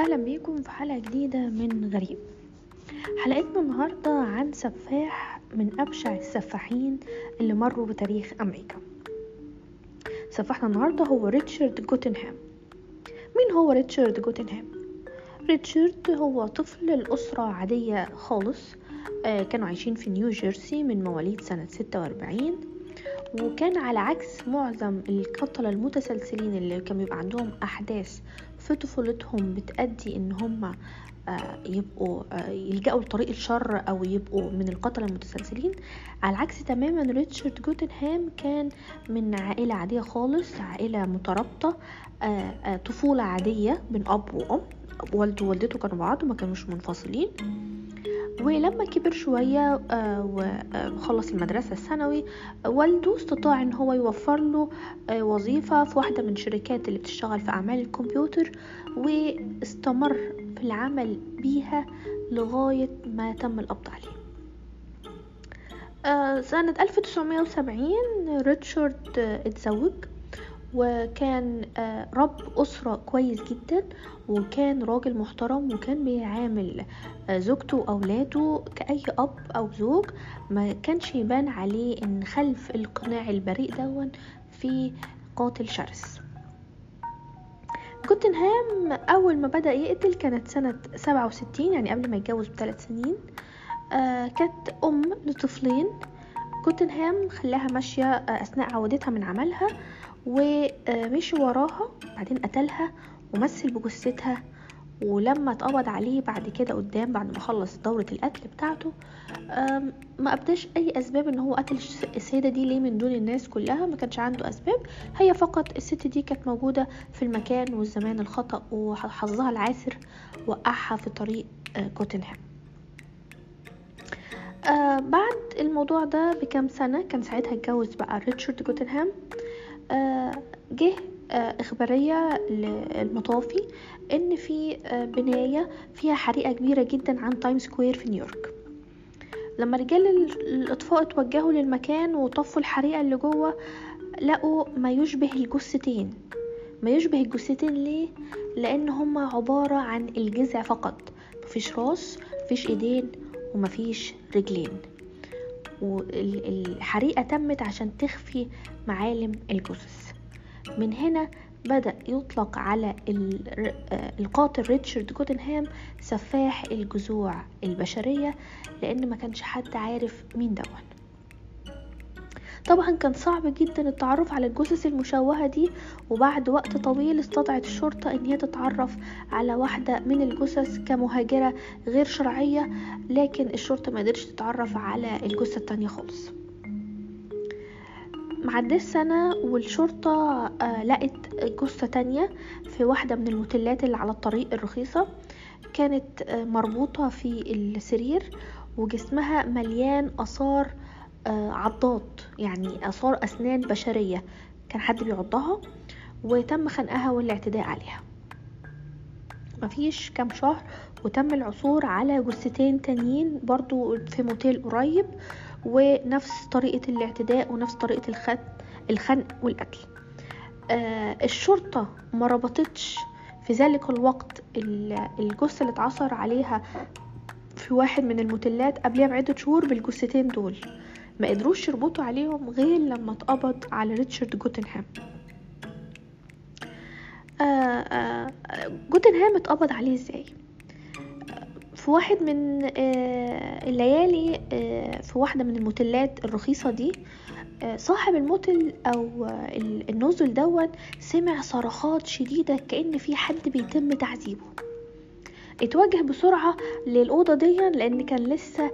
أهلا بيكم في حلقة جديدة من غريب. حلقتنا النهارده عن سفاح من أبشع السفاحين اللي مروا بتاريخ أمريكا. سفاحنا النهارده هو ريتشارد جوتنهام. مين هو ريتشارد جوتنهام؟ ريتشارد هو طفل الأسرة عادية خالص آه كانوا عايشين في نيو جيرسي من مواليد سنة 46 وكان على عكس معظم القتلة المتسلسلين اللي كان بيبقى عندهم أحداث في طفولتهم بتأدي إن هم آه يبقوا آه يلجأوا لطريق الشر أو يبقوا من القتلة المتسلسلين. على العكس تماما ريتشارد جوتنهام كان من عائلة عادية خالص عائلة مترابطة آه طفولة عادية من أب وأم. والده ووالدته كانوا بعض وما كانوش منفصلين. ولما كبر شوية وخلص المدرسة الثانوي والده استطاع إن هو يوفر له وظيفة في واحدة من شركات اللي بتشتغل في أعمال الكمبيوتر واستمر في العمل بيها لغاية ما تم القبض عليه. سنة 1970 ريتشارد اتزوج. وكان رب أسرة كويس جدا وكان راجل محترم وكان بيعامل زوجته وأولاده كأي أب أو زوج. ما كانش يبان عليه إن خلف القناع البريء دون في قاتل شرس. جوتنهام أول ما بدأ يقتل كانت سنة سبعة وستين يعني قبل ما يتجوز بثلاث سنين. آه كانت أم لطفلين. جوتنهام خلاها ماشية أثناء عودتها من عملها. ومشي وراها بعدين قتلها ومثل بجثتها ولما اتقبض عليه بعد كده قدام بعد ما خلص دورة القتل بتاعته ما ابداش أي أسباب إن هو قتل السيدة دي ليه من دون الناس كلها ما كانش عنده أسباب. هي فقط الست دي كانت موجودة في المكان والزمان الخطأ وحظها العاسر وقعها في طريق كوتنهام آه بعد الموضوع ده بكام سنة كان ساعتها اتجوز بقى ريتشارد جوتنهام. جه آه إخبارية للمطافي إن في آه بناية فيها حريقة كبيرة جدا عن تايم سكوير في نيويورك. لما رجال الإطفاء اتوجهوا للمكان وطفوا الحريقة اللي جوه لقوا ما يشبه الجثتين. ما يشبه الجثتين ليه؟ لأن هما عبارة عن الجذع فقط. مفيش راس مفيش إيدين ومفيش رجلين. والحريقة تمت عشان تخفي معالم الجثث. من هنا بدأ يطلق على القاتل ريتشارد جوتنهام سفاح الجذوع البشرية لأن ما كانش حد عارف مين دون طبعا كان صعب جدا التعرف على الجثث المشوهة دي وبعد وقت طويل استطاعت الشرطة إن هي تتعرف على واحدة من الجثث كمهاجرة غير شرعية لكن الشرطة ما قدرتش تتعرف على الجثة التانية خالص. معداش سنة والشرطة آه لقت جثة تانية في واحدة من الموتيلات اللي على الطريق الرخيصة. كانت آه مربوطة في السرير وجسمها مليان آثار آه عضات يعني آثار أسنان بشرية. كان حد بيعضها وتم خنقها والاعتداء عليها. مفيش كام شهر وتم العثور على جثتين تانيين برضو في موتيل قريب ونفس طريقة الاعتداء ونفس طريقة الخنق, الخنق والقتل. آه الشرطة ما ربطتش في ذلك الوقت الجثة اللي اتعثر عليها في واحد من الموتيلات قبلها بعدة شهور بالجثتين دول. ما قدروش يربطوا عليهم غير لما اتقبض على ريتشارد جوتنهام. آآ آآ جوتنهام اتقبض عليه إزاي؟ في واحد من الليالي في واحدة من الموتيلات الرخيصة دي صاحب الموتل أو النزل دون سمع صرخات شديدة كأن في حد بيتم تعذيبه. اتوجه بسرعة للأوضة دي لأن كان لسه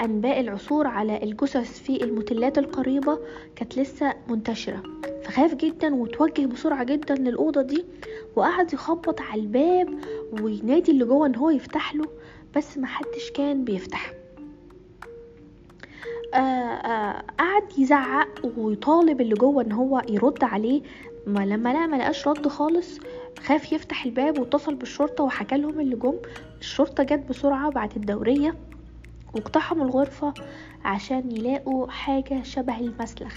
أنباء العثور على الجثث في الموتيلات القريبة كانت لسه منتشرة. فخاف جدا وتوجه بسرعة جدا للأوضة دي وقعد يخبط على الباب وينادي اللي جوه إن هو يفتح له بس محدش كان بيفتح. قعد يزعق ويطالب اللي جوه إن هو يرد عليه. ما لما لقى ما لقاش رد خالص. خاف يفتح الباب واتصل بالشرطة وحكى لهم اللي جم. الشرطة جت بسرعة بعد الدورية. واقتحموا الغرفة عشان يلاقوا حاجة شبه المسلخ.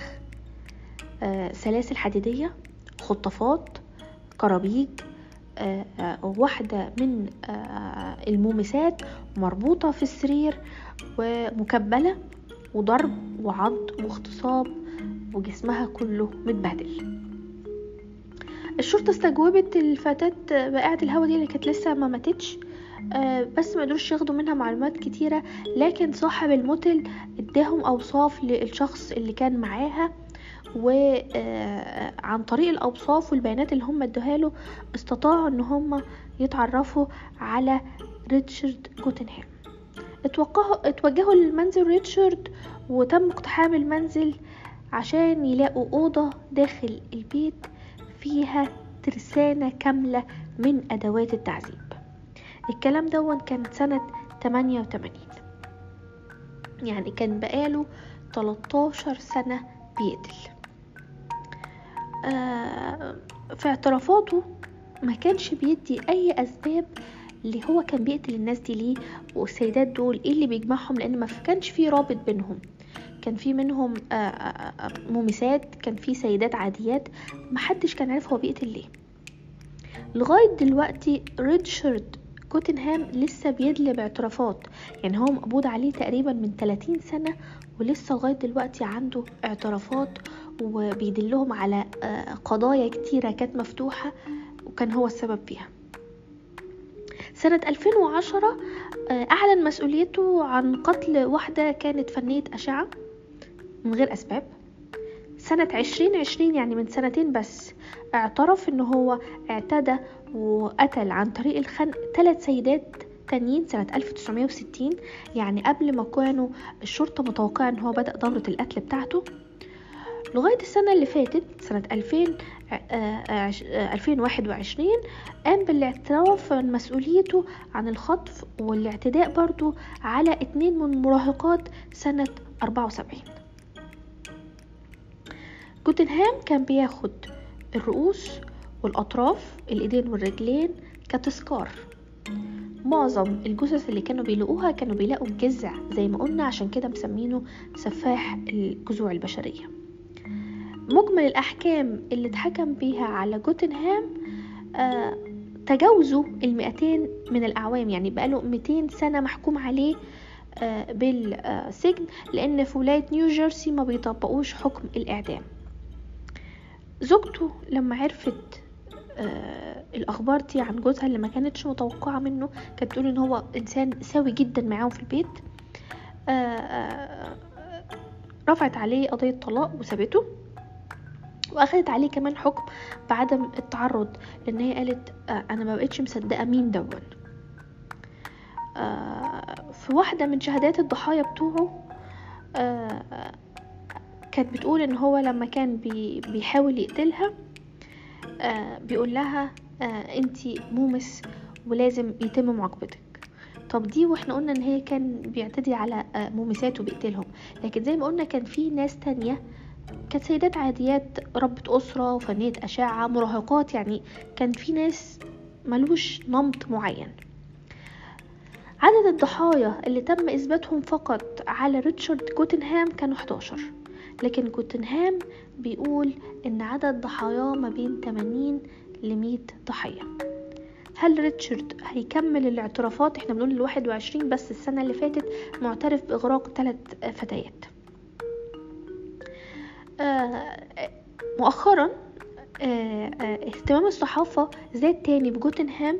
آه سلاسل حديدية خطافات كرابيج واحدة من المومسات مربوطة في السرير ومكبلة وضرب وعض واغتصاب وجسمها كله متبهدل. الشرطة استجوبت الفتاة بائعة الهوا دي اللي كانت لسه ما ماتتش. آه، بس ما قدروش ياخدوا منها معلومات كتيرة لكن صاحب الموتل اداهم أوصاف للشخص اللي كان معاها وعن آه، طريق الأوصاف والبيانات اللي هم ادوها له استطاعوا إن هم يتعرفوا على ريتشارد جوتنهام. اتوجهوا لمنزل ريتشارد وتم اقتحام المنزل عشان يلاقوا أوضة داخل البيت فيها ترسانة كاملة من أدوات التعذيب. الكلام دون كان سنة 88 يعني كان بقاله 13 سنة بيقتل. آه في اعترافاته ما كانش بيدي أي أسباب اللي هو كان بيقتل الناس دي ليه والسيدات دول إيه اللي بيجمعهم لأن ما كانش في رابط بينهم. كان في منهم آه، آه، ممسات كان في سيدات عاديات محدش كان عارف هو بيقتل ليه. لغاية دلوقتي ريتشارد كوتنهام لسه بيدلي باعترافات يعني هو مقبوض عليه تقريبا من 30 سنة ولسه لغاية دلوقتي عنده اعترافات وبيدلهم على قضايا كتيرة كانت مفتوحة وكان هو السبب فيها. سنة 2010 أعلن مسؤوليته عن قتل واحدة كانت فنية أشعة من غير أسباب. سنة عشرين عشرين يعني من سنتين بس اعترف إن هو اعتدى وقتل عن طريق الخنق ثلاث سيدات تانيين سنة 1960 يعني قبل ما كانوا الشرطة متوقعة إن هو بدأ دورة القتل بتاعته. لغاية السنة اللي فاتت سنة 2000 2021 قام بالاعتراف من مسؤوليته عن الخطف والاعتداء برضو على اتنين من مراهقات سنة 74 جوتنهام كان بياخد الرؤوس والأطراف الإيدين والرجلين كتذكار. معظم الجثث اللي كانوا بيلاقوها كانوا بيلاقوا الجذع زي ما قلنا عشان كده مسمينه سفاح الجذوع البشرية. مجمل الأحكام اللي اتحكم بيها على جوتنهام آه تجاوزوا المئتين من الأعوام يعني بقاله 200 سنة محكوم عليه آه بالسجن لأن في ولاية نيوجيرسي ما بيطبقوش حكم الإعدام. زوجته لما عرفت آه الأخبار دي عن جوزها اللي ما كانتش متوقعة منه كانت بتقول إن هو إنسان سوي جدا معاهم في البيت. آه آه رفعت عليه قضية طلاق وسابته واخدت عليه كمان حكم بعدم التعرض لأن هي قالت آه أنا ما بقتش مصدقة مين دون آه في واحدة من شهادات الضحايا بتوعه آه كانت بتقول إن هو لما كان بي بيحاول يقتلها بيقول لها آه انتي مومس ولازم يتم معاقبتك. طب دي وإحنا قلنا إن هي كان بيعتدي على آه مومسات وبيقتلهم. لكن زي ما قلنا كان في ناس تانية كانت سيدات عاديات ربة أسرة وفنية أشعة مراهقات يعني كان في ناس ملوش نمط معين. عدد الضحايا اللي تم إثباتهم فقط على ريتشارد كوتنهام كانوا 11 لكن جوتنهام بيقول إن عدد ضحاياه ما بين 80 ل 100 ضحية. هل ريتشارد هيكمل الاعترافات؟ إحنا بنقول الواحد وعشرين بس السنة اللي فاتت معترف بإغراق ثلاث فتيات. آه مؤخرا آه آه اهتمام الصحافة زاد تاني بجوتنهام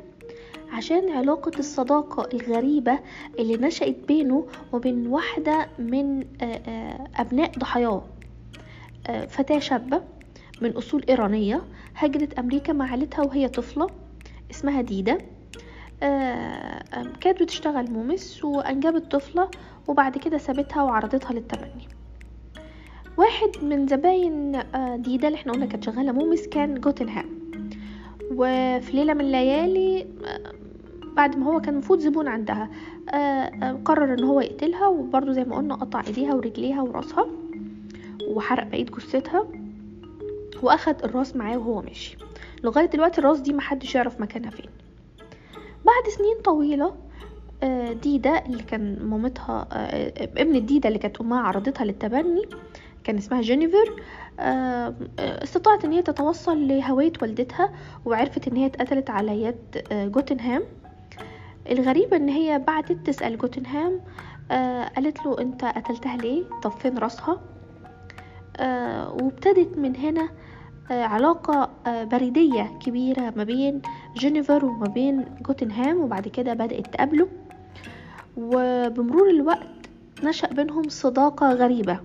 عشان علاقة الصداقة الغريبة اللي نشأت بينه وبين واحدة من أبناء ضحاياه. فتاة شابة من أصول إيرانية هجرت أمريكا مع عائلتها وهي طفلة اسمها ديدا. كانت بتشتغل مومس وأنجبت طفلة وبعد كده سابتها وعرضتها للتبني واحد من زباين ديدا اللي إحنا قلنا كانت شغالة مومس كان جوتنهام. وفي ليلة من الليالي بعد ما هو كان المفروض زبون عندها قرر إن هو يقتلها وبرضه زي ما قلنا قطع إيديها ورجليها ورأسها وحرق بقية جثتها وأخد الراس معاه وهو ماشي. لغاية دلوقتي الراس دي محدش يعرف مكانها فين. بعد سنين طويلة ديدا اللي كان مامتها ابن الديدا اللي كانت أمها عرضتها للتبني كان اسمها جينيفر آه، استطاعت إن هي تتوصل لهوية والدتها وعرفت إن هي اتقتلت على يد آه، جوتنهام. الغريبة إن هي بعدت تسأل جوتنهام قالت له أنت قتلتها ليه؟ طب فين راسها؟ وابتدت من هنا علاقة بريدية كبيرة ما بين جينيفر وما بين جوتنهام وبعد كده بدأت تقابله. وبمرور الوقت نشأ بينهم صداقة غريبة.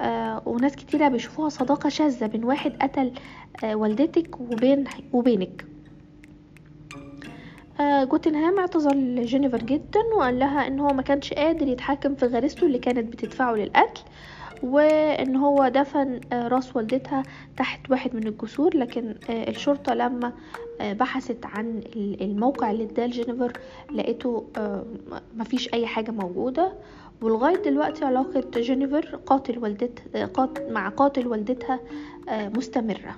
آه وناس كتيرة بيشوفوها صداقة شاذة بين واحد قتل آه والدتك وبين وبينك. آه جوتنهام اعتذر لجينيفر جدا وقال لها إن هو ما كانش قادر يتحكم في غريزته اللي كانت بتدفعه للقتل. وإن هو دفن آه، راس والدتها تحت واحد من الجسور لكن آه، الشرطة لما آه، بحثت عن الموقع اللي اداه جينيفر لقيته مفيش أي حاجة موجودة. ولغاية دلوقتي علاقة جينيفر قاتل والدتها مع قاتل والدتها مستمرة.